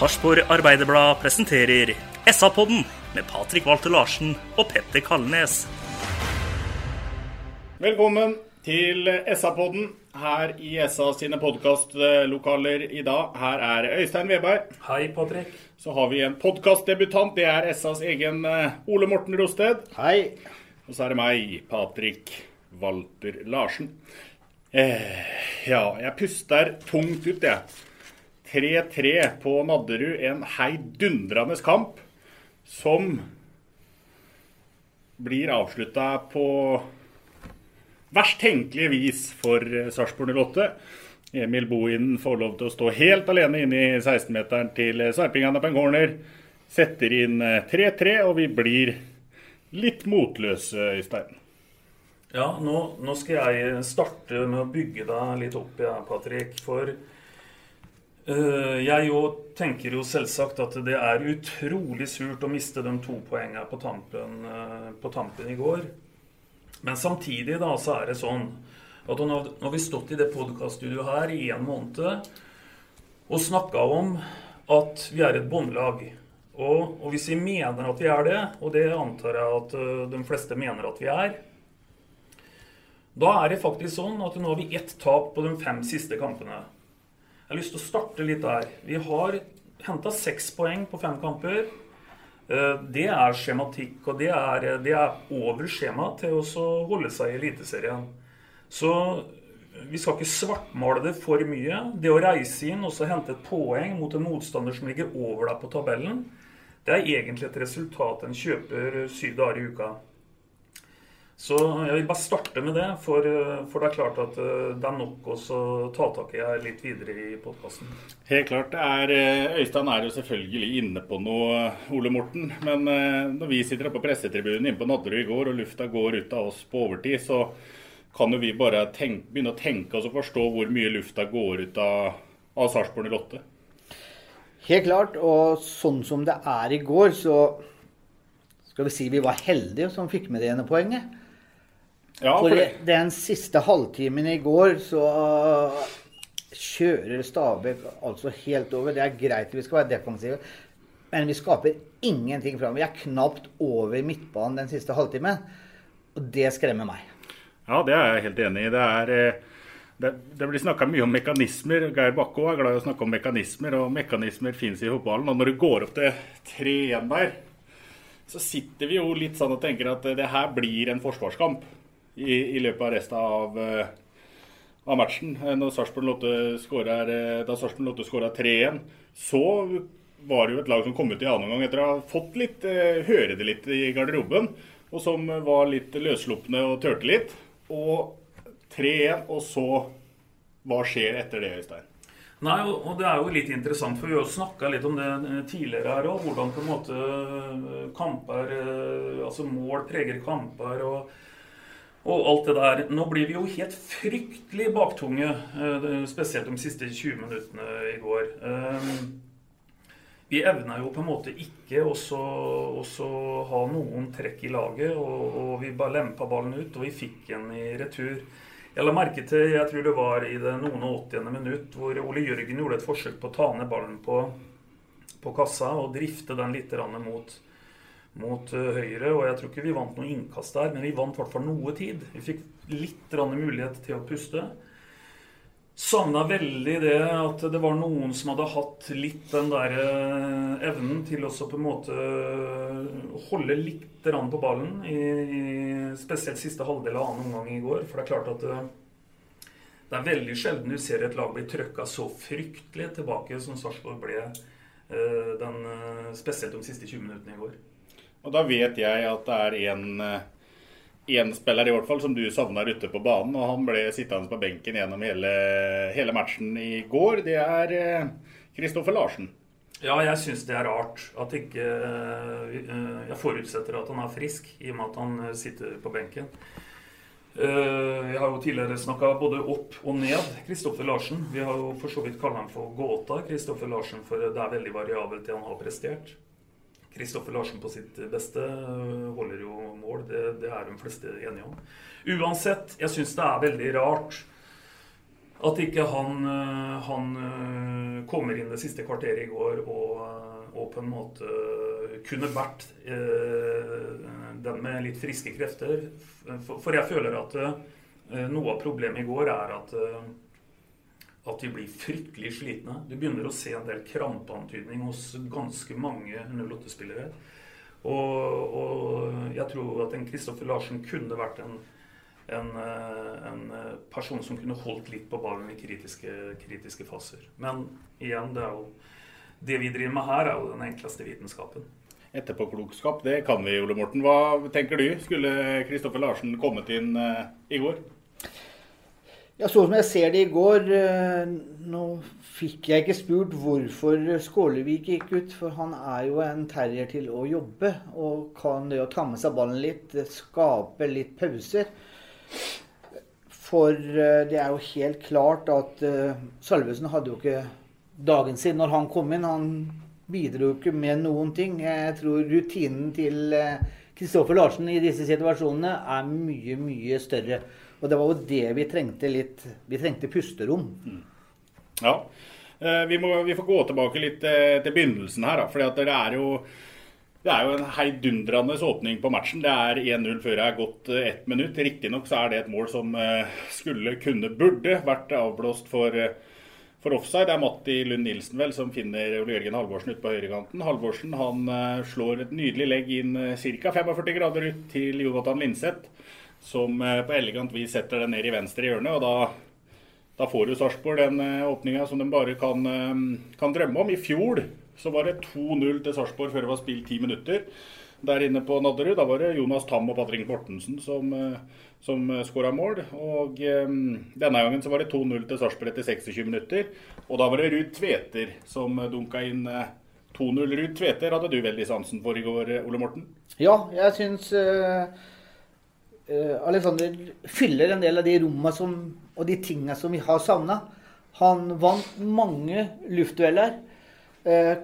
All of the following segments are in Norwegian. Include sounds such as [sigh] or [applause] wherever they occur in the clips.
Sarpsborg Arbeiderblad presenterer SA-podden med Patrik Walter Larsen og Petter Kalnes. Velkommen til SA-podden her i SA sine podkastlokaler i dag. Her er Øystein Weberg. Hei, Patrik. Så har vi en podkastdebutant. Det er SAs egen eh, Ole Morten Rosted. Hei. Og så er det meg, Patrik Walter Larsen. Eh, ja, jeg puster tungt ut, jeg. 3-3 på Nadderud. En heidundrende kamp som blir avslutta på verst tenkelige vis for eh, Sarpsborg 08. Emil Bohinen får lov til å stå helt alene inne i 16-meteren til eh, sarpingene på en corner. Setter inn eh, 3-3, og vi blir litt motløse, Øystein. Ja, nå, nå skal jeg starte med å bygge deg litt opp, ja, Patrik. For eh, jeg jo tenker jo selvsagt at det er utrolig surt å miste de to poengene på tampen, eh, på tampen i går. Men samtidig da, så er det sånn at nå har vi stått i det podkaststudioet her i en måned og snakka om at vi er et båndlag. Og, og hvis vi mener at vi er det, og det antar jeg at eh, de fleste mener at vi er, da er det faktisk sånn at nå har vi ett tap på de fem siste kampene. Jeg har lyst til å starte litt der. Vi har henta seks poeng på fem kamper. Eh, Det er skjematikk, og det er, det er over skjema til å holde seg i Eliteserien. Så vi skal ikke svartmale det for mye. Det å reise inn og så hente et poeng mot en motstander som ligger over deg på tabellen, det er egentlig et resultat en kjøper syv dager i uka. Så jeg vil bare starte med det, for, for det er klart at eh, det er nok å ta tak i her litt videre i podkasten. Helt klart. er, eh, Øystein er jo selvfølgelig inne på noe, Ole Morten. Men eh, når vi sitter her på pressetribunen inne på Nadderud i går, og lufta går ut av oss på overtid, så kan jo vi bare tenke, begynne å tenke oss og forstå hvor mye lufta går ut av, av Sarpsborg 08. Helt klart. Og sånn som det er i går, så skal vi si vi var heldige som fikk med det ene poenget. Ja, For det, den siste halvtimen i går så kjører Stabæk altså helt over. Det er greit vi skal være defensive, men vi skaper ingenting fram. Vi er knapt over midtbanen den siste halvtimen. Og det skremmer meg. ja, det er jeg helt enig i. Det er eh, det, det blir snakka mye om mekanismer. Geir Bakke er glad i å snakke om mekanismer, og mekanismer finnes i fotballen. Og når det går opp til 3-1 der, så sitter vi jo litt sånn og tenker at det her blir en forsvarskamp i, i løpet av resten av, eh, av matchen. Eh, Når Sarpsborg Lotte skårer, eh, da Sarpsborg Lotte skåra 3-1, så var det jo et lag som kom ut i annen omgang etter å ha fått litt, høre det litt i garderoben, og som var litt løsslupne og tørte litt. Og 3-1, og så Hva skjer etter det, Øystein? Nei, og det er jo litt interessant, for vi har snakka litt om det tidligere her òg. Hvordan på en måte kamper Altså mål preger kamper og, og alt det der. Nå blir vi jo helt fryktelig baktunge, eh, spesielt de siste 20 minuttene i går. Eh, Vi evna jo på en måte ikke også ha noen trekk i laget, og, og vi bare lempa ballen ut, og vi fikk den i retur. Jeg la merke til, jeg tror det var i det noen og 80. minutt, hvor Ole Jørgen gjorde et forsøk på å ta ned ballen på, på kassa og drifte den litt mot, mot eh, høyre. Og jeg tror ikke vi vant noe innkast der, men vi vant i hvert fall noe tid. Vi fikk litt mulighet til å puste. savna veldig det at det var noen som hadde hatt litt den der eh, evnen til også på en måte holde litt på ballen, i, i spesielt siste halvdel av annen omgang i går. For det er klart at det, er veldig sjelden du ser et lag bli trøkka så fryktelig tilbake som Sarpsborg ble eh, den, eh, spesielt de siste 20 minuttene i går. Og da vet jeg at det er en én spiller i hvert fall som du savner ute på banen, og han ble sittende på benken gjennom hele, hele matchen i går. Det er Kristoffer Larsen. Ja, jeg syns det er rart at ikke Jeg forutsetter at han er frisk, i og med at han sitter på benken. Jeg har jo tidligere snakka både opp og ned Kristoffer Larsen. Vi har jo for så vidt kalt ham for gåta Kristoffer Larsen, for det er veldig variabelt det han har prestert. Kristoffer Larsen på sitt beste holder jo mål. Det, det er de fleste enige om. Uansett, jeg syns det er veldig rart at ikke han, han, kommer inn det siste kvarteret i går og, og på en måte kunne vært den med litt friske krefter. For, jeg føler at noe av problemet i går er at at de blir fryktelig slitne. Du begynner å se en del krampeantydning hos ganske mange 08-spillere. Og, og, jeg tror at en Kristoffer Larsen kunne vært en, en, en, person som kunne holdt litt på ballen i kritiske, kritiske faser. Men igjen, det, jo, det vi driver med her, er jo den enkleste vitenskapen. Etterpåklokskap, det kan vi, Ole Morten. Hva tenker du? Skulle Kristoffer Larsen kommet inn uh, i går? Ja, Sånn som jeg ser det i går Nå fikk jeg ikke spurt hvorfor Skålevik gikk ut, for han er jo en terrier til å jobbe. Og kan det å ta med seg ballen litt, skape litt pauser. For det er jo helt klart at Salvesen hadde jo ikke dagen sin når han kom inn. Han bidro ikke med noen ting. Jeg tror rutinen til Kristoffer Larsen i disse situasjonene er mye, mye større. Og det var jo det vi trengte litt Vi trengte pusterom. Mm. Ja. Vi, må, vi, får gå tilbake litt til begynnelsen her. For det er jo det er jo en heidundrende åpning på matchen. Det er 1-0 før det er gått ett minutt. Riktignok så er det et mål som skulle, kunne, burde vært avblåst for, for offside. Det er Matti Lund Nilsen vel som finner Ole Jørgen Halvorsen ute på høyrekanten. Halvorsen han slår et nydelig legg inn ca. 45 grader ut til Jonathan Linseth som på elegant vis setter den ned i venstre hjørne. og Da, da får jo Sarpsborg den åpninga som de bare kan, kan, drømme om. I fjor så var det 2-0 til Sarpsborg før det var spilt ti minutter. Der inne på Nadderud da var det Jonas Tam og Patrick Mortensen som, som skåra mål. Og Denne gangen så var det 2-0 til Sarpsborg etter 26 minutter. Og da var det Ruud Tveter som dunka inn 2-0. Ruud Tveter hadde du veldig sansen for i går, Ole Morten? Ja, jeg syns Uh, Alexander fyller en del av de rommene som, og de tingene som vi har savna. Han vant mange luftdueller. Uh,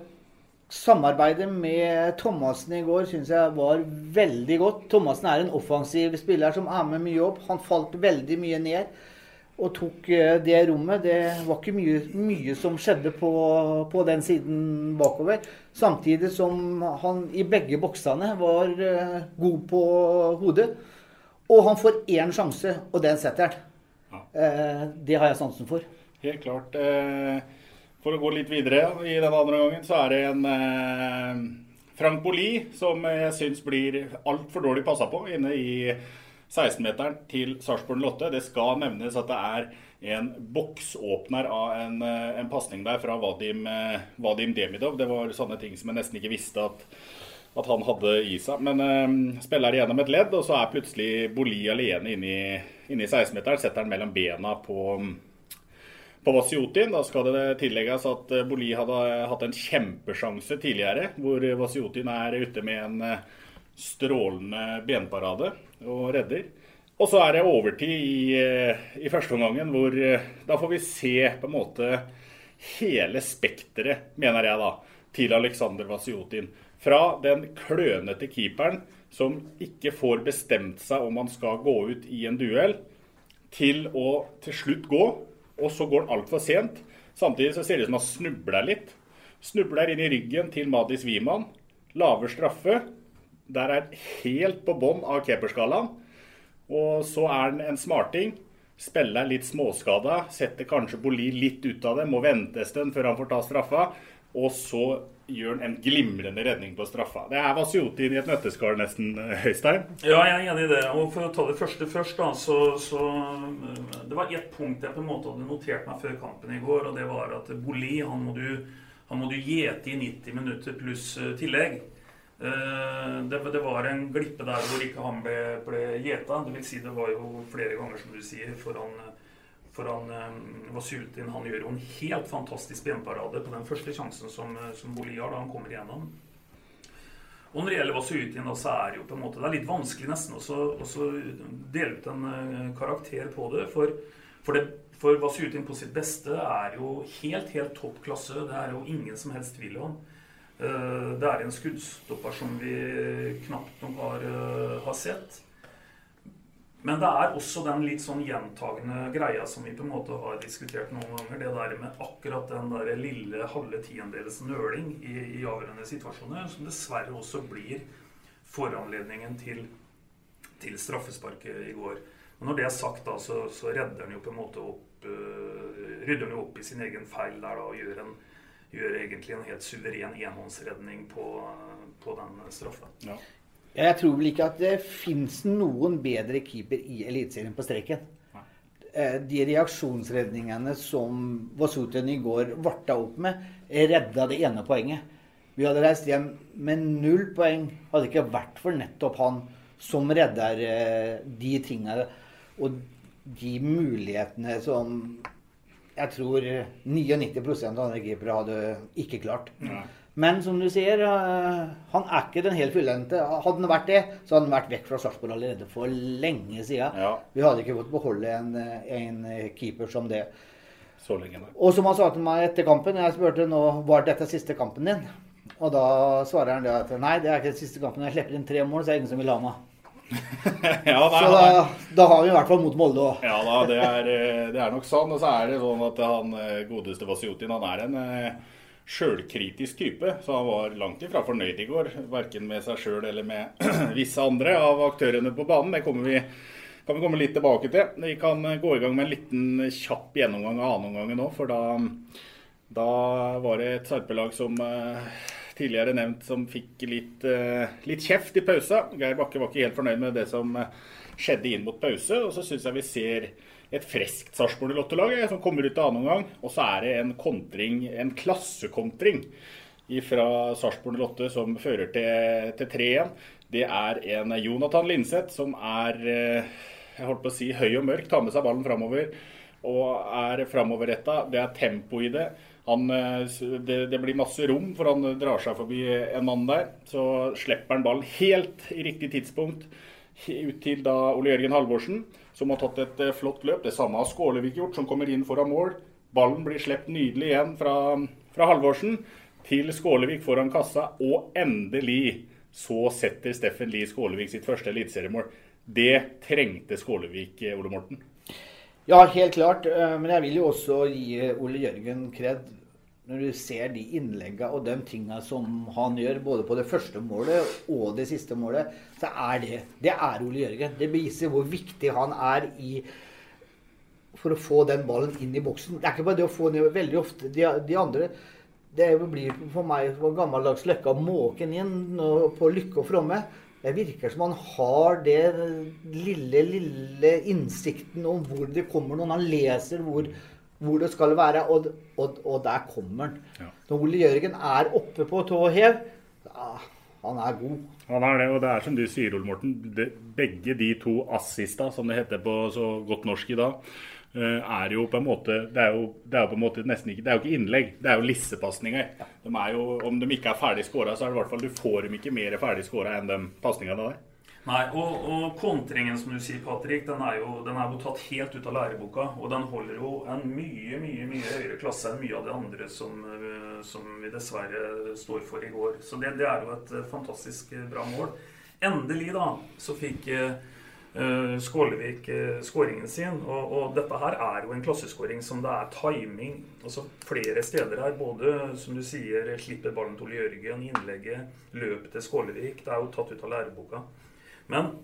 samarbeidet med Thomassen i går syns jeg var veldig godt. Thomassen er en offensiv spiller som er med mye opp. Han falt veldig mye ned og tok uh, det rommet. Det var ikke mye, mye som skjedde på, på, den siden bakover. Samtidig som han i begge boksene var god på hodet. Og han får én sjanse, og den setter han. Ja. Eh, det har jeg sansen for. Helt klart. Eh, for å gå litt videre i den andre gangen, så er det en eh, Frank Boli som jeg syns blir altfor dårlig passa på inne i 16-meteren til Sarpsborg Lotte. Det skal nevnes at det er en boksåpner av en, en pasning der fra Vadim, Vadim Demidov. Det var sånne ting som jeg nesten ikke visste at at han hadde i seg. Men uh, spiller gjennom et ledd, og så er plutselig Boli alene inne i, inne i 16-meteren. Setter han mellom bena på, på Vasiotin. Da skal det tillegges at eh, Boli hadde hatt en kjempesjanse tidligere, hvor Vasiotin er ute med en eh, strålende benparade og redder. Og så er det overtid i, i første omgangen, hvor da får vi se på en måte hele spekteret, mener jeg da, til Aleksandr Vasiotin. Fra den klønete keeperen som ikke får bestemt seg om han skal gå ut i en duell, til å til slutt gå, og så går han altfor sent. Samtidig så ser det ut som han snubler litt. Snubler inn i ryggen til Madis Wiman. Laver straffe. Der er helt på bånn av keeperskalaen. Og så er han en smarting Spiller litt småskada, setter kanskje Boli litt ut av det, må vente en stund før han får ta straffa. Og så gjør han en glimrende redning på straffa. Det er Vasiotin i et nøtteskall, nesten, Høystein. Ja, jeg er enig i det. Og for å ta det første først, da, så, så Det var ett punkt jeg på en måte hadde notert meg før kampen i går, og det var at Boli han må du, han må du gjete i 90 minutter pluss uh, tillegg. Det, det, var en glippe der hvor ikke han ble, ble gjeta. Det vil si, det var jo flere ganger, som du sier, foran for han eh, Vasultin han gjør jo en helt fantastisk benparade på den første sjansen som, eh, som Boli har da han kommer igjennom. Og når det gjelder Vasultin, så er det jo på en måte Det er litt vanskelig nesten å dele ut en uh, karakter på det. For, for, for Vasultin på sitt beste er jo helt, helt topp klasse. Det er jo ingen som helst tvil om. Uh, det er en skuddstopper som vi knapt nok har, har sett. Men det er også den litt sånn gjentagende greia som vi på en måte har diskutert noen ganger. Det der med akkurat den der lille halve tiendedels nøling i, i avgjørende situasjoner, som dessverre også blir foranledningen til, til straffesparket i går. Men når det er sagt, da, så, så redder han jo på en måte opp uh, Rydder han jo opp i sin egen feil der da, og gjør, en, gjør egentlig en helt suveren enhåndsredning på, på den straffa. Ja. Jeg tror vel ikke at det fins noen bedre keeper i Eliteserien på streken. Eh, de reaksjonsredningene som Vasutin i går varta opp med, redda det ene poenget. Vi hadde reist hjem med null poeng. Hadde ikke vært for nettopp han som redder eh, de tingene og de mulighetene som jeg tror 99% av andre keepere hadde ikke klart. Ja. Men som du sier, eh, han er ikke den helt fullendte. Hadde han vært det, så hadde han vært vekk fra Sarpsborg allerede for lenge siden. Ja. Vi hadde ikke fått beholde en, en, keeper som det. Så lenge da. Og som han sa til meg etter kampen, jeg spurte nå var dette siste kampen din. Og da svarer han det at nei, det er ikke den siste kampen. Jeg slipper inn tre mål, så er det ingen som vil ha meg. [laughs] ja, nei, så da, da, har vi i hvert fall mot Molde òg. ja da, det er, eh, det er, nok sånn. Og så er det sånn at han eh, godeste Vasjutin, han er en sjølkritisk type, så han var langt ifra fornøyd i går. Verken med seg sjøl eller med [clears throat] visse andre av aktørene på banen. Det kommer vi, kan vi komme litt tilbake til. Vi kan gå i gang med en liten kjapp gjennomgang av annenomgangen nå. For da, da, var det et Sarpelag som tidligere nevnt som fikk litt, uh, litt, kjeft i pausa. Geir Bakke var ikke helt fornøyd med det som uh, skjedde inn mot pause. Og så syns jeg vi ser et friskt Sarpsborg Lottolag som kommer ut av annen omgang. Og så er det en kontring, en klassekontring fra Sarpsborg Lotte som fører til, til 3-1. Det er en Jonathan Linseth som er eh, jeg holdt på å si, høy og mørk, tar med seg ballen framover og er framoverretta. Det er tempo i det. Han, eh, det. det. blir masse rom, for han drar seg forbi en mann der. Så slipper han ballen helt i riktig tidspunkt ut til da Ole Jørgen Halvorsen som har tatt et eh, flott løp. Det samme har Skålevik gjort, som kommer inn foran mål. Ballen blir sluppet nydelig igjen fra, fra Halvorsen til Skålevik foran kassa, og endelig så setter Steffen Lie Skålevik sitt første eliteseriemål. Det trengte Skålevik, eh, Ole Morten. Ja, helt klart. Eh, men jeg vil jo også gi Ole Jørgen kred når du ser de innleggene og de tingene som han gjør, både på det første målet og det siste målet, så er det Det er Ole Jørgen. Det viser hvor viktig han er i for å få den ballen inn i boksen. Det er ikke bare det å få den veldig ofte. De, de andre Det blir for meg på gammeldags løkka Måken måke inn på lykke og fromme. Det virker som han har det lille, lille innsikten om hvor det kommer noen. Han leser hvor hvor det skal være, og, og, og der kommer han. Ja. Når Ole Jørgen er oppe på tå hev, ja, han er god. Han er det, og det er som du sier, Ole Morten. Begge de to assista, som det heter på så godt norsk i dag, eh, er jo på en måte Det er jo, det er jo på en måte nesten ikke Det er jo ikke innlegg, det er jo lissepasninger. Ja. Om de ikke er ferdig skåra, så er det i hvert fall du får dem ikke mer ferdig skåra enn de pasningene der. Nei, og, og, kontringen, som du sier, Patrick, den er, jo, den er jo tatt helt ut av læreboka. Og den holder jo en mye, mye mye høyere klasse enn mye av det andre som, eh, som vi dessverre står for i går. Så det, det, er jo et eh, fantastisk eh, bra mål. Endelig, da, så fikk uh, Skålevik uh, skåringen sin. Og, og, dette her er jo en klasseskåring som det er timing altså flere steder her. Både, som du sier, slipper ballen til Ole Jørgen, innlegget, løpet til Skålevik. Det er jo tatt ut av læreboka. Men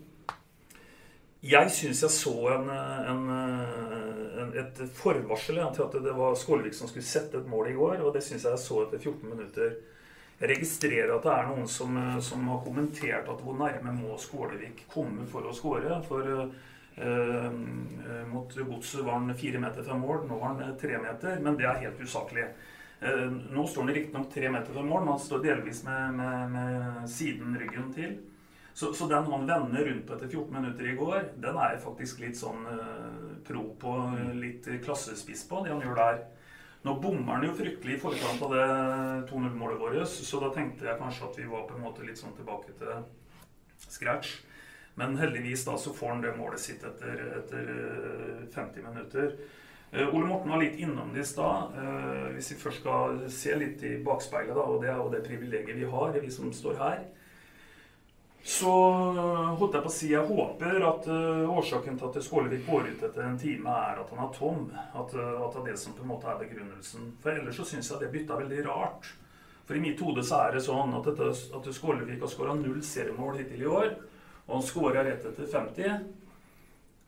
Jeg syns jeg så en, en, en, et forvarsel ja, til at det var Skålevik som skulle sette et mål i går. Og det syns jeg jeg så etter 14 minutter. Jeg registrerer at det er noen som, som har kommentert at hvor nærme må Skålevik komme for å skåre. For eh, mot Godset var han fire meter fra mål, nå var han tre meter. Men det er helt usaklig. Eh, nå står han riktignok tre meter fra mål, men han står delvis med, med, med siden ryggen til. Så, så, den han vender rundt på etter 14 minutter i går, den er jeg faktisk litt sånn uh, pro på, litt klassespiss på, det han gjør der. Nå bommer han jo fryktelig i forkant av det 2-0-målet vårt, så da tenkte jeg kanskje at vi var på en måte litt sånn tilbake til scratch. Men heldigvis da så får han det målet sitt etter, etter 50 eh, minutter. Uh, Ole Morten var litt innom det i stad. Uh, hvis vi først skal se litt i bakspeilet, da, og det er jo det privilegiet vi har, vi som står her så holdt jeg på å si jeg håper at uh, årsaken til at Skålevik går ut etter en time, er at han er tom. At, uh, at det er det som på en måte er begrunnelsen. For ellers så syns jeg det bytta veldig rart. For i mitt hode så er det sånn at, dette, at Skålevik har skåra null seriemål hittil i år, og han skåra rett etter 50.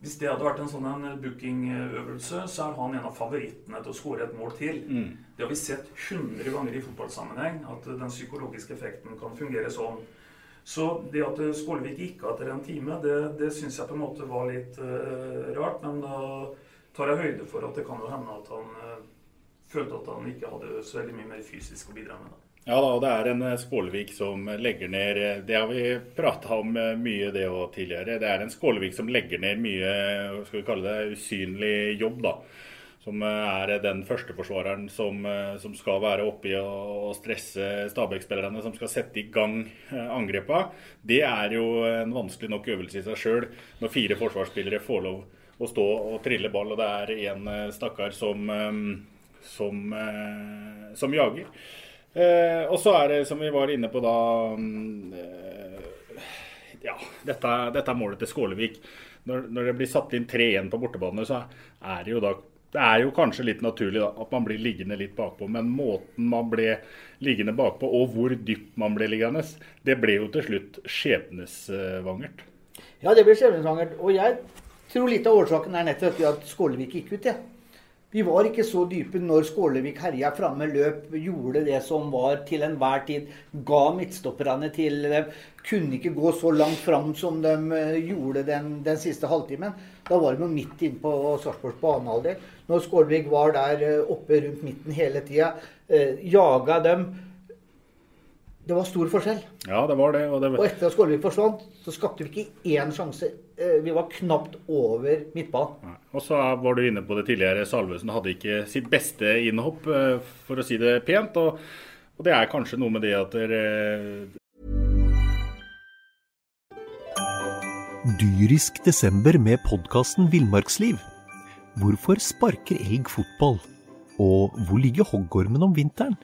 Hvis det hadde vært en sånn bookingøvelse, så er han en av favorittene til å skåre et mål til. Mm. Det har vi sett 100 ganger i fotballsammenheng, at den psykologiske effekten kan fungere sånn. Så det at Skålevik gikk av etter en time, det, det syns jeg på en måte var litt uh, rart. Men da tar jeg høyde for at det kan jo hende at han uh, følte at han ikke hadde så veldig mye mer fysisk å bidra med. Da. Ja da, og det er en eh, Skålevik som legger ned Det har vi prata om mye det òg tidligere. Det er en Skålevik som legger ned mye skal vi kalle det, usynlig jobb. da som eh, er den førsteforsvareren som, eh, som skal være oppi og, stresse Stabæk-spillerne som skal sette i gang eh, angrepa. Det er jo en vanskelig nok øvelse i seg sjøl når fire forsvarsspillere får lov å stå og trille ball, og det er en stakkar som, som, som jager. Og så er det, som vi var inne på da Ja, dette, dette er målet til Skålevik. Når, når det blir satt inn 3-1 på bortebane, så er det jo da det er jo kanskje litt naturlig da, at man blir liggende litt bakpå, men måten man ble liggende bakpå, og hvor dypt man ble liggende, det ble jo til slutt skjebnesvangert. Ja, det ble skjebnesvangert. Og jeg tror litt av årsaken er nettopp at Skålevik gikk ut. Ja. Vi var ikke så dype når Skålevik herja framme, løp, gjorde det som var til enhver tid. Ga midtstopperne til dem. Kunne ikke gå så langt fram som de eh, gjorde den, den siste halvtimen. Da var de midt inne på Sarpsborgs banehalvdel. Når Skålevik var der eh, oppe rundt midten hele tida, eh, jaga dem det var stor forskjell. Ja, det var det. Og, det... og etter at Skålevik forsvant, så skapte vi ikke én sjanse. Eh, vi var knapt over midtbanen. Og så var du inne på det tidligere. Salvesen hadde ikke sitt beste innhopp, eh, for å si det pent. Og, og det er kanskje noe med det at dere Dyrisk desember med podkasten Villmarksliv. Hvorfor sparker elg fotball? Og hvor ligger hoggormen om vinteren?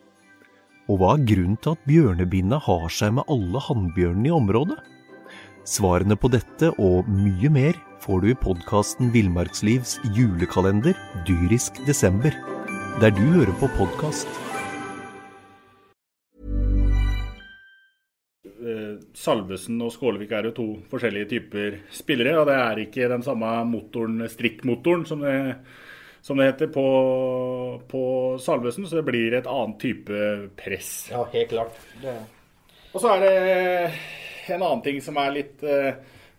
Og hva er grunnen til at bjørnebinna har seg med alle hannbjørnene i området? Svarene på dette og mye mer får du i podkasten Villmarkslivs julekalender dyrisk desember, der du hører på podkast. Eh, Salvesen og Skålevik er jo to forskjellige typer spillere, og det er ikke den samme motoren, strikkmotoren som det som det heter, på, på Salvesen. Så det blir et annet type press. Ja, helt klart. Det... Og så er det en annen ting som er litt uh,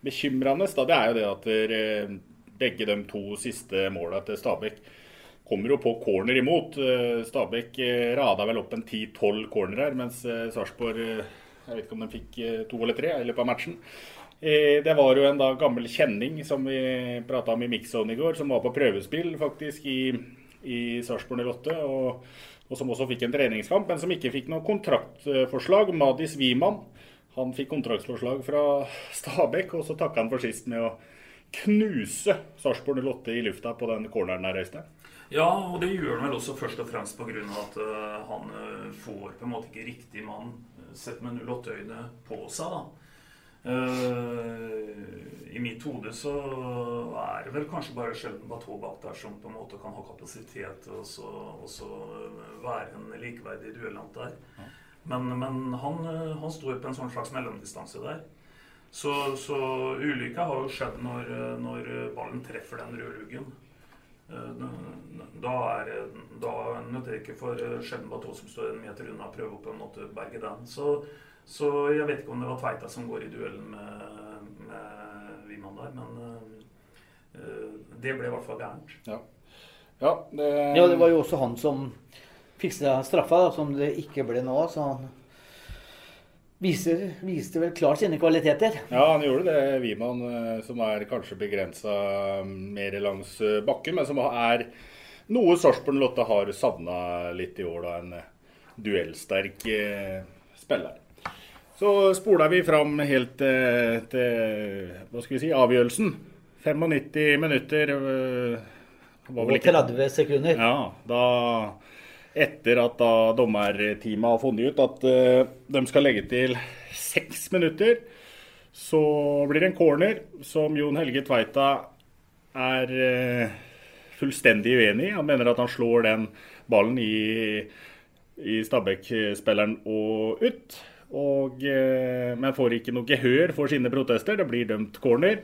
bekymrende. Da, det er jo det at der, uh, begge de to siste måla til Stabæk kommer jo på corner imot. Uh, Stabæk rada vel opp en 10-12 cornerer, mens Sarpsborg jeg vet ikke om de fikk to eller tre i løpet av matchen. Eh, det var jo en da gammel kjenning som vi prata om i Mixzone i går, som var på prøvespill faktisk i, i Sarpsborg 08. Og, og, som også fikk en treningskamp, men som ikke fikk noe kontraktforslag. Madis Wiman. Han fikk kontraktsforslag fra Stabæk, og så takka han for sist med å knuse Sarpsborg 08 i lufta på den corneren der, Øystein. Ja, og det gjør han vel også først og fremst pga. at uh, han uh, får på en måte ikke riktig mann sett med 08-øyne på seg. da. Uh, I mitt hode så er det vel kanskje bare sjelden Bateau bak der som på en måte kan ha kapasitet og så, så være en likeverdig duellant der. Men, men han, han, står på en sånn slags mellomdistanse der. Så, så ulykka har jo skjedd når, når ballen treffer den røde luggen. Eh, da er da nytter det ikke for Sjelden Batå som står en meter unna, prøve å på en måte berge den. Så, så, jeg vet ikke om det var Tveita som går i duellen med, med Wiman der, men uh, det ble i hvert fall gærent. Ja. Ja det... ja, det var jo også han som fiksa straffa, da, som det ikke ble nå. så han viser, viste vel klart sine kvaliteter. Ja, han gjorde det, Wiman, eh, som er kanskje begrensa mer langs eh, bakken, men som er noe Sarpsborg Lotte har savna litt i år. da, En duellsterk spiller. Så spoler vi fram helt til, til hva skal vi si, avgjørelsen. 95 minutter. var vel ikke Og 30 sekunder. Ja, da etter at da dommerteamet har funnet ut at uh, de skal legge til seks minutter, så blir det en corner som Jon Helge Tveita er uh, fullstendig uenig i. Han mener at han slår den ballen i, i Stabæk-spilleren og ut. Og, uh, men får ikke noe gehør for sine protester. Det blir dømt corner.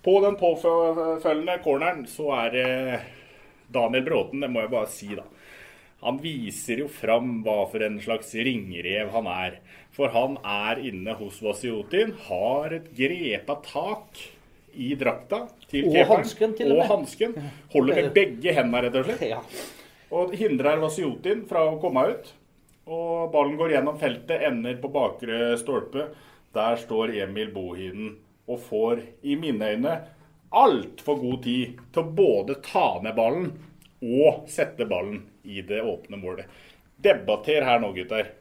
På den påfølgende corneren så er det Daniel Bråten, det må jeg bare si, da han viser jo fram hva for en slags ringrev han er. For han er inne hos Vasiotin, har et grepa tak i drakta til til og hansken. Holder med begge hendene, rett og slett. Ja. Og hindrer Vasiotin fra å komme ut. Og ballen går gjennom feltet, ender på bakre stolpe. Der står Emil Bohinen og får, i mine øyne, altfor god tid til å både ta ned ballen og sette ballen i det åpne målet. Debatter her nå, gutter.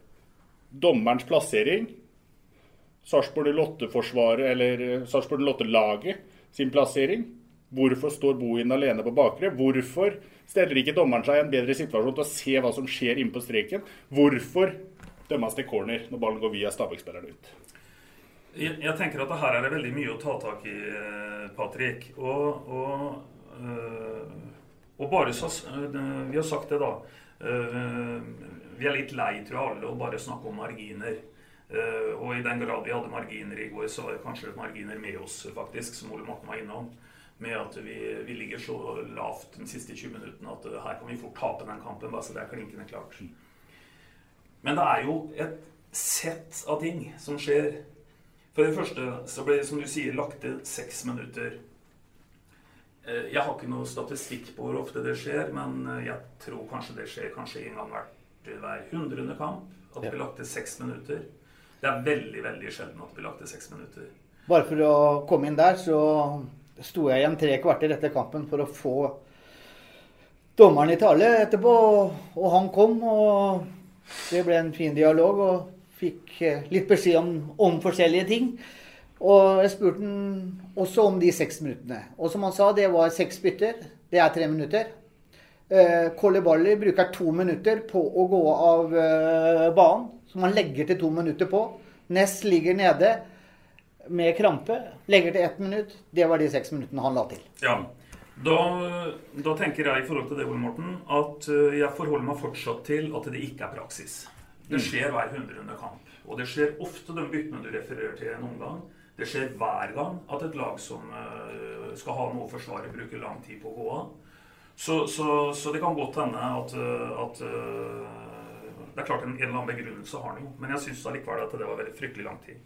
Dommerens plassering. Sarpsborg Lotte-forsvaret, eller eh, Sarpsborg Lotte-laget sin plassering. Hvorfor står Bohin alene på bakre? Hvorfor steller ikke dommeren seg i en bedre situasjon til å se hva som skjer inne på streken? Hvorfor dømmes det corner når ballen går via Stabæk-spilleren ut? Jeg, jeg, tenker at her er det veldig mye å ta tak i, eh, Patrick. Og, og øh, og bare så eh, Vi har sagt det, da. Vi er litt lei, tror jeg, alle, å bare snakke om marginer. Uh, og i den grad vi hadde marginer i går, så var det kanskje marginer med oss, faktisk, som Ole Morten var innom. Med at vi, vi, ligger så lavt de siste 20 minuttene at her kan vi fort tape den kampen. bare så det er klinkende klart. Men det er jo et sett av ting som skjer. For det første så ble det, som du sier, lagt til seks minutter. Eh, jeg har ikke noe statistikk på hvor ofte det skjer, men eh, jeg tror kanskje det skjer kanskje en gang hvert hver hundrede kamp. At det blir lagt til seks minutter. Det er veldig veldig sjelden at det blir lagt til seks minutter. Bare for å komme inn der, så sto jeg igjen tre kvarter etter kampen for å få dommeren i tale etterpå. Og han kom, og det ble en fin dialog. Og fikk eh, litt beskjed om, om forskjellige ting. Og jeg spurte han også om de seks minuttene. Og som han sa, det var seks bytter. Det er tre minutter. Uh, Balli bruker to minutter på å gå av eh, banen, som han legger til to minutter på. Ness ligger nede med krampe. Legger til ett minutt. Det var de seks minuttene han la til. Ja, da, da, tenker jeg i forhold til det, Ole Morten, at uh, jeg forholder meg fortsatt til at det ikke er praksis. Det mm. skjer hver hundrede kamp. Og det skjer ofte de byttene du refererer til en omgang. Det skjer hver gang at et lag som uh, skal ha noe å forsvare, bruker lang tid på å gå av. Så, så, så, det kan godt hende at, eh, at Det er klart en, en, eller annen begrunnelse har han jo, men jeg syns allikevel at det var veldig fryktelig lang tid.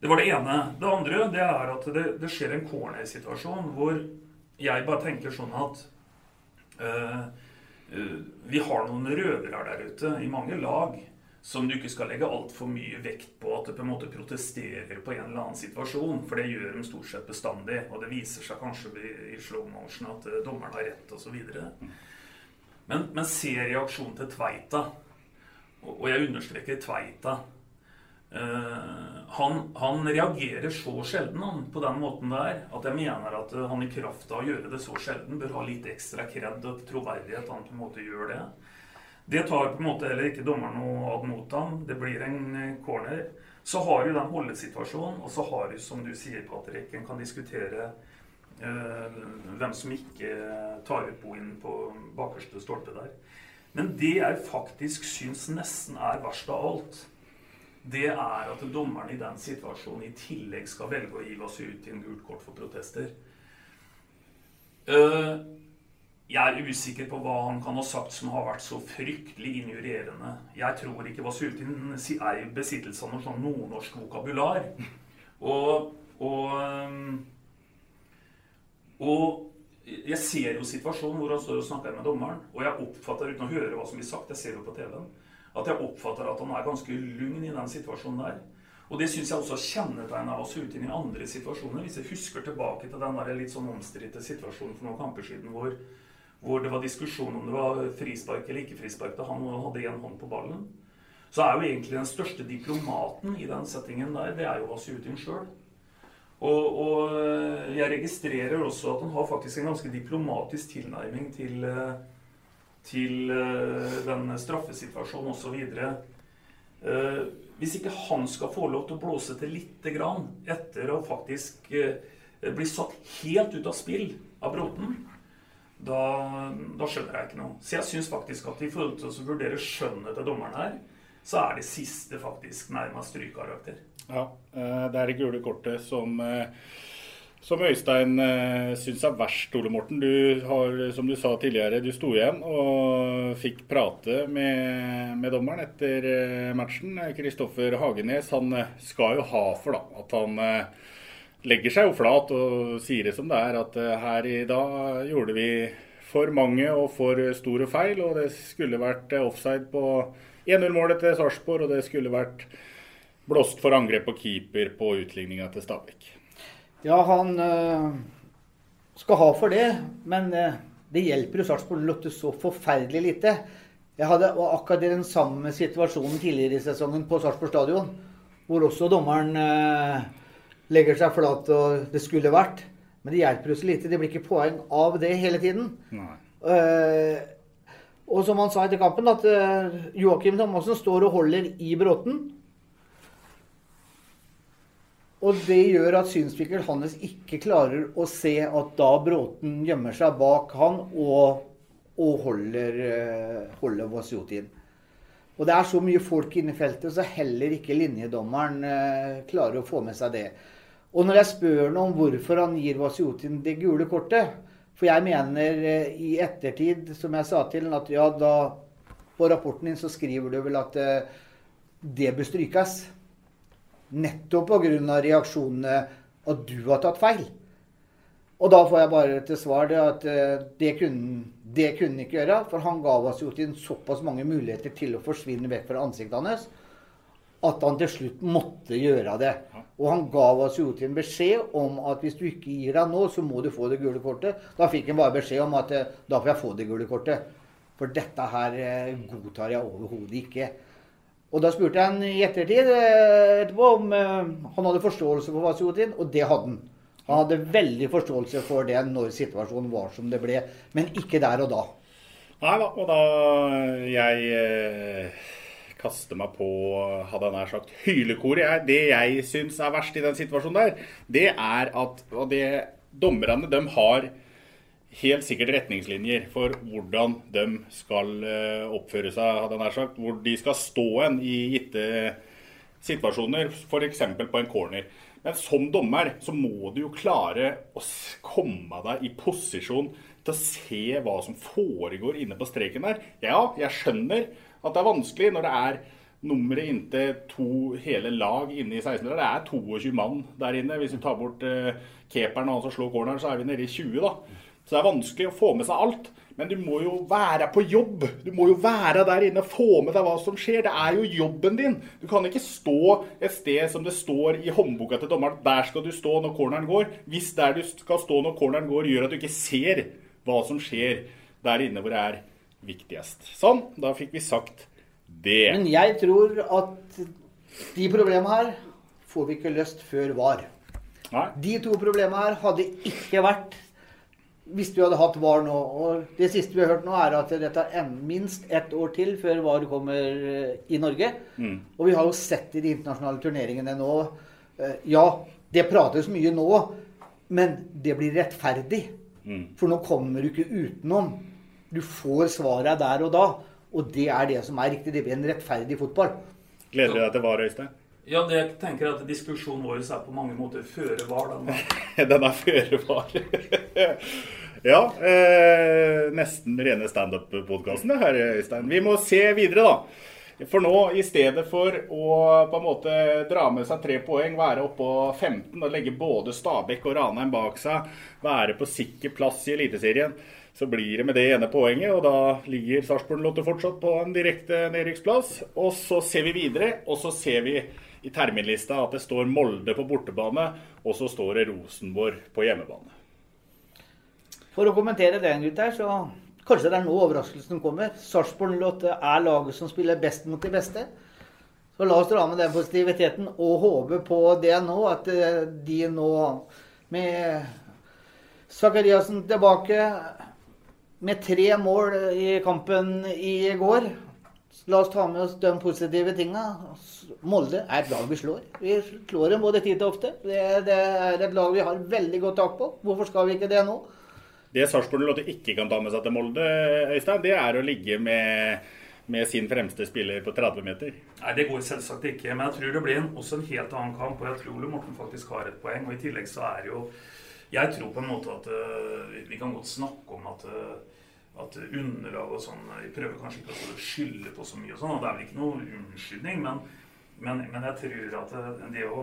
Det var det ene. Det andre det er at det, det skjer en corner-situasjon hvor jeg bare tenker sånn at uh, vi har noen røvere der ute i mange lag som du ikke skal legge altfor mye vekt på at det på en måte protesterer på en eller annen situasjon. For det gjør de stort sett bestandig. Og det viser seg kanskje i slow motion at eh, dommeren har rett osv. Men, men se reaksjonen til Tveita. Og jeg understreker Tveita. Uh, han, han, reagerer så sjelden han, på den måten der at jeg mener at uh, han i kraft av å gjøre det så sjelden bør ha litt ekstra kred og troverdighet han på en måte gjør det. Det tar på en måte heller ikke dommeren noe ad notam. Det blir en eh, corner. Så har du den holdesituasjonen, og så har du, som du sier, Patrick, en kan diskutere øh, hvem som ikke tar ut boen på bakerste stolpe der. Men det jeg faktisk syns nesten er verst av alt, det er at dommeren i den situasjonen i tillegg skal velge å gi en gult kort for protester. Eh, jeg er usikker på hva han kan ha sagt som har vært så fryktelig injurierende. Jeg tror ikke Vasutin er i besittelse av noe sånn nordnorsk vokabular. Og, og, eh, og jeg ser jo situasjonen hvor han står og snakker med dommeren, og jeg oppfatter, uten å høre hva som blir sagt, jeg ser jo på TV-en, at jeg oppfatter at han er ganske lugn i den situasjonen der. Og det syns jeg også kjennetegner oss ute i andre situasjoner. Hvis jeg husker tilbake til den der litt sånn omstridte situasjonen for noen kamper siden hvor, hvor, det var diskusjon om det var frispark eller ikke frispark da han hadde én hånd på ballen, så er jo egentlig den største diplomaten i den settingen der, det er jo Vasutin sjøl. Og, og, jeg registrerer også at han har faktisk en ganske diplomatisk tilnærming til, til den straffesituasjonen osv. Uh, hvis ikke han skal få lov til å blåse til lite grann etter å faktisk uh, bli satt helt ut av spill av Bråten, da, da, skjønner jeg ikke noe. Så jeg syns faktisk at i forhold til å vurdere skjønnet til dommeren her, så er det siste faktisk nærmest strykkarakter. Ja, eh, det er det gule kortet som som Øystein eh, syns er verst, Ole Morten. Du har, som du sa tidligere, du sto igjen og fikk prate med, med dommeren etter eh, matchen. Kristoffer Hagenes han eh, skal jo ha for da, at han eh, legger seg jo flat og sier det som det er. At eh, her i dag gjorde vi for mange og for store feil. Og det skulle vært eh, offside på 1-0-målet til Sarpsborg, og det skulle vært blåst for angrep på keeper på utligninga til Stabæk. Ja, han øh, skal ha for det, men øh, det hjelper jo Sarpsborg Lotte så forferdelig lite. Jeg hadde akkurat den samme situasjonen tidligere i sesongen på Sarpsborg stadion, hvor også dommeren øh, legger seg flat og det skulle vært. Men det hjelper jo så lite. Det blir ikke poeng av det hele tiden. Uh, og som han sa etter kampen, at Joakim Thomassen står og holder i Bråten. Og det gjør at synsvinkelen hans ikke klarer å se at da Bråten gjemmer seg bak han og, og holder, holder Vasjotin. Og det er så mye folk inne i feltet, så heller ikke linjedommeren eh, klarer å få med seg det. Og når jeg spør ham om hvorfor han gir Vasjotin det gule kortet For jeg mener eh, i ettertid, som jeg sa til ham, at ja, da på rapporten din så skriver du vel at eh, det bør strykes. Nettopp pga. reaksjonene at du har tatt feil. Og da får jeg bare til svar det at det kunne, det kunne han ikke gjøre. For han ga oss jo til såpass mange muligheter til å forsvinne vekk fra ansiktet hans at han til slutt måtte gjøre det. Og han ga oss jo til en beskjed om at hvis du ikke gir deg nå, så må du få det gule kortet. Da fikk han bare beskjed om at da får jeg få det gule kortet. For dette her godtar jeg overhodet ikke. Og da spurte jeg han i ettertid etterpå om han hadde forståelse for Vasjotin, og det hadde han. Han hadde veldig forståelse for det når situasjonen var som det ble, men ikke der og da. Nei da, og da jeg eh, kaster meg på, hadde jeg nær sagt, hylekoret Det jeg syns er verst i den situasjonen der, det er at og det, dommerne de har helt sikkert retningslinjer for hvordan de skal oppføre seg, hadde jeg nær sagt. Hvor de skal stå en i gitte situasjoner, f.eks. på en corner. Men som dommer så må du jo klare å komme deg i posisjon til å se hva som foregår inne på streken der. Ja, jeg skjønner at det er vanskelig når det er nummeret inntil to hele lag inne i 16 Det er 22 mann der inne. Hvis vi tar bort uh, keeperen og han som slår corneren, så er vi nede i 20, da. Så det er vanskelig å få med seg alt. Men du må jo være på jobb. Du må jo være der inne få med deg hva som skjer. Det er jo jobben din. Du kan ikke stå et sted som det står i håndboka til dommeren. Der skal du stå når corneren går. Hvis der du skal stå når corneren går, gjør at du ikke ser hva som skjer der inne hvor det er viktigst. Sånn, da fikk vi sagt det. Men jeg tror at de problemene her får vi ikke løst før VAR. Nei. De to problemene her hadde ikke vært hvis du hadde hatt VAR nå. Og det siste vi har hørt nå, er at det tar minst ett år til før VAR kommer i Norge. Mm. Og vi har jo sett i de internasjonale turneringene nå Ja, det prates mye nå, men det blir rettferdig. Mm. For nå kommer du ikke utenom. Du får svaret der og da. Og det er det som er riktig. Det blir en rettferdig fotball. Gleder du deg til VAR, Øystein? Ja, det jeg tenker at diskusjonen vår er på mange måter føre var. Den, [laughs] den er føre var. [laughs] ja. Eh, nesten rene standup-podkasten det her, Øystein. Vi må se videre, da. For nå, i stedet for å på en måte dra med seg tre poeng, være oppå 15 og legge både Stabæk og Ranheim bak seg, være på sikker plass i Eliteserien, så blir det med det ene poenget. Og da ligger Sarpsborg Lotte fortsatt på en direkte nedrykksplass. Og så ser vi videre, og så ser vi i terminlista at det står Molde på bortebane, og så står det Rosenborg på hjemmebane. For å kommentere den, gutter, så Kanskje det er nå overraskelsen kommer. Sarpsborg 08 er laget som spiller best mot de beste. Så la oss dra med den positiviteten og håpe på det nå, at eh, de nå med Sakariassen tilbake med tre mål i kampen i går. La oss ta med oss de positive tinga. Molde er et lag vi slår. Vi slår dem både tid og ofte. Det, det er et lag vi har veldig godt tak på. Hvorfor skal vi ikke det nå? Det Sarpsborg Lotte ikke kan ta med seg til Molde, Øystein, det er å ligge med, med, sin fremste spiller på 30 meter. Nei, det går selvsagt ikke. Men jeg tror det blir en, også en helt annen kamp. Og jeg tror Ole Morten faktisk har et poeng. Og i tillegg så er jo Jeg tror på en måte at uh, vi kan godt snakke om at uh, at underlag og sånn Vi prøver kanskje ikke å skylde på så mye og sånn, og det er vel ikke noe unnskyldning, men men, men, jeg tror at det å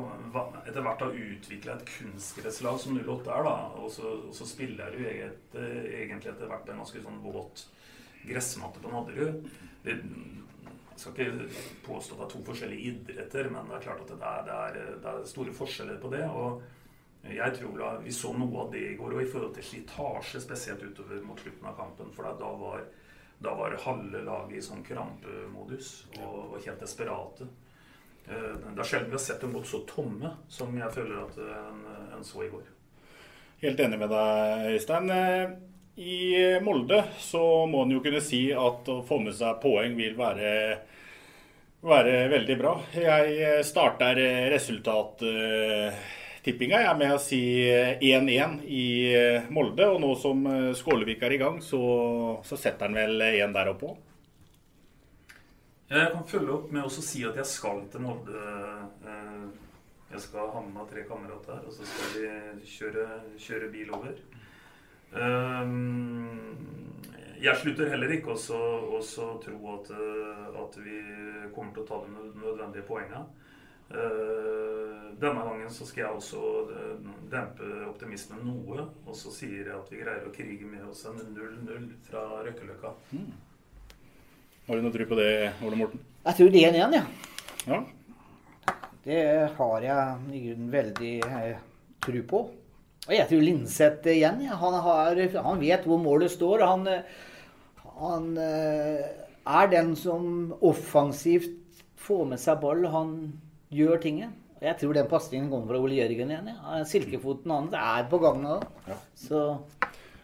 etter hvert ha utvikla et kunstgresslag som 08 er, da, og så, og så spiller du eget, egentlig etter hvert en ganske sånn våt gressmatte på Nadderud Jeg skal ikke påstå at det er to forskjellige idretter, men det er klart at det er, det er, det er store forskjeller på det. og jeg tror da, Vi så noe av det i går, og i forhold til slitasje, spesielt utover mot slutten av kampen. For da var, da var halve laget i sånn krampemodus og, og helt desperate. Eh, det er sjelden vi har sett dem gått så tomme som jeg føler at en, en så i går. Helt enig med deg, Øystein. Eh, I Molde så må en jo kunne si at å få med seg poeng vil være, være veldig bra. Jeg starter resultattippinga jeg med å si 1-1 i Molde. Og nå som Skålevik er i gang, så, så setter han vel 1 der oppe òg. Jeg kan følge opp med å si at jeg skal til Molde. Eh, jeg skal ha med tre kamerater, og så skal vi kjøre, kjøre bil over. Eh, jeg slutter heller ikke å tro at, eh, at, vi kommer til å ta de nødvendige poengene. Denne gangen så skal jeg også dempe optimismen noe. Og så sier jeg at vi greier å krige med oss en 0-0 fra Røkkeløkka. Mm. Har du noe tro på det, Ole Morten? Jeg tror det er en igjen, ja. ja. Det har jeg i grunnen veldig eh, tro på. Og jeg tror Linseth igjen. Ja. Han, har, han, vet hvor målet står. Han, han eh, er den som offensivt får med seg ball. Han gjør tingen. Jeg tror den pasningen kommer fra Ole Jørgen igjen. Ja. Silkefoten hans er på gang nå. Ja. Så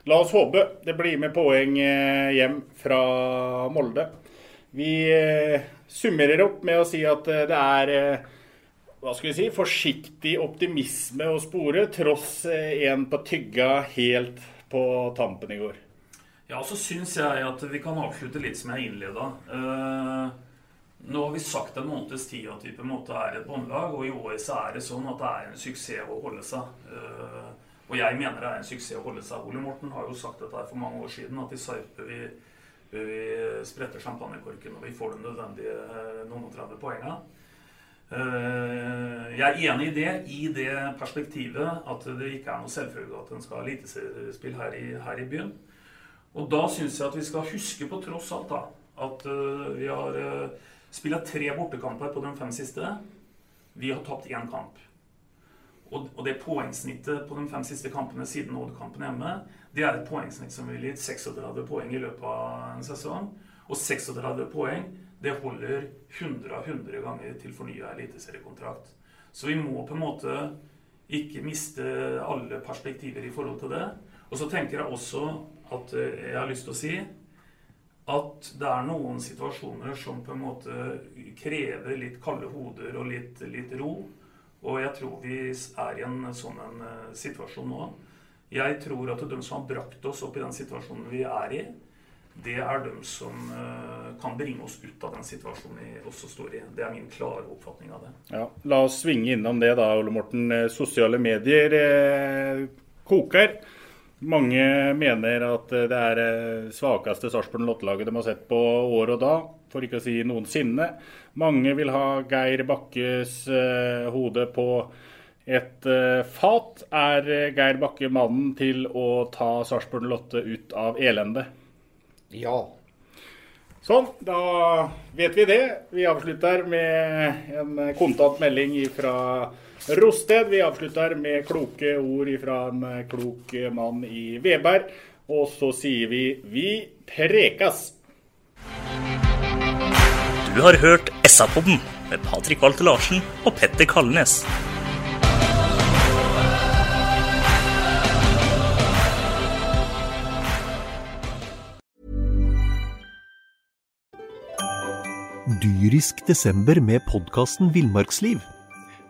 La oss håpe det blir med poeng eh, hjem fra Molde. Vi eh, summerer opp med å si at eh, det er hva skal vi si, forsiktig optimisme å spore, tross en på tygga helt på tampen i går. Ja, så syns jeg at vi kan avslutte litt som jeg innleda. Nå har vi sagt en måneds tid at vi på en måte er et båndlag, og i år så er det sånn at det er en suksess å holde seg. og jeg mener det er en suksess å holde seg. Ole Morten har jo sagt dette for mange år siden, at i Sarpe vi vi spretter champagnekorken og vi får de nødvendige eh, noen og 30 poengene. Eh, jeg er enig i det, i det perspektivet at det ikke er noe selvfølge at en skal ha eliteseriespill her, her i byen. Og da syns jeg at vi skal huske på tross alt da, at vi har spilt tre bortekamper på de fem siste. Vi har tapt én kamp. Og, det poengsnittet på de fem siste kampene siden Odd-kampen hjemme, det er et poengsnitt som ville gitt 36 poeng i løpet av en sesong. Og 36 poeng det holder 100 av 100 ganger til fornya eliteseriekontrakt. Så vi må på en måte ikke miste alle perspektiver i forhold til det. Og så tenker jeg også at eh, jeg har lyst til å si at det er noen situasjoner som på en måte krever litt kalde hoder og litt, litt ro. Og jeg tror vi er i en sånn en uh, situasjon nå. Jeg tror at de som har brakt oss opp i den situasjonen vi er i, det er de som uh, kan bringe oss ut av den situasjonen vi også står i. Det er min klare oppfatning av det. Ja, La oss svinge innom det da, Ole Morten. Eh, sosiale medier eh, koker. Mange mener at det er det svakeste Sarpsborg Lottelaget de har sett på år og da, for ikke å si noensinne. Mange vil ha Geir Bakkes eh, hode på et eh, fat. Er Geir Bakke mannen til å ta Sarpsborg Lotte ut av elendet? Ja. Sånn, da vet vi det. Vi avslutter med en kontant melding fra Rosted. Vi avslutter med kloke ord fra en klok mann i Veberg. Og så sier vi vi prekas. Du har hørt SA-podden med Patrik Walter Larsen og Petter Kalnes. Dyrisk desember med podkasten Villmarksliv.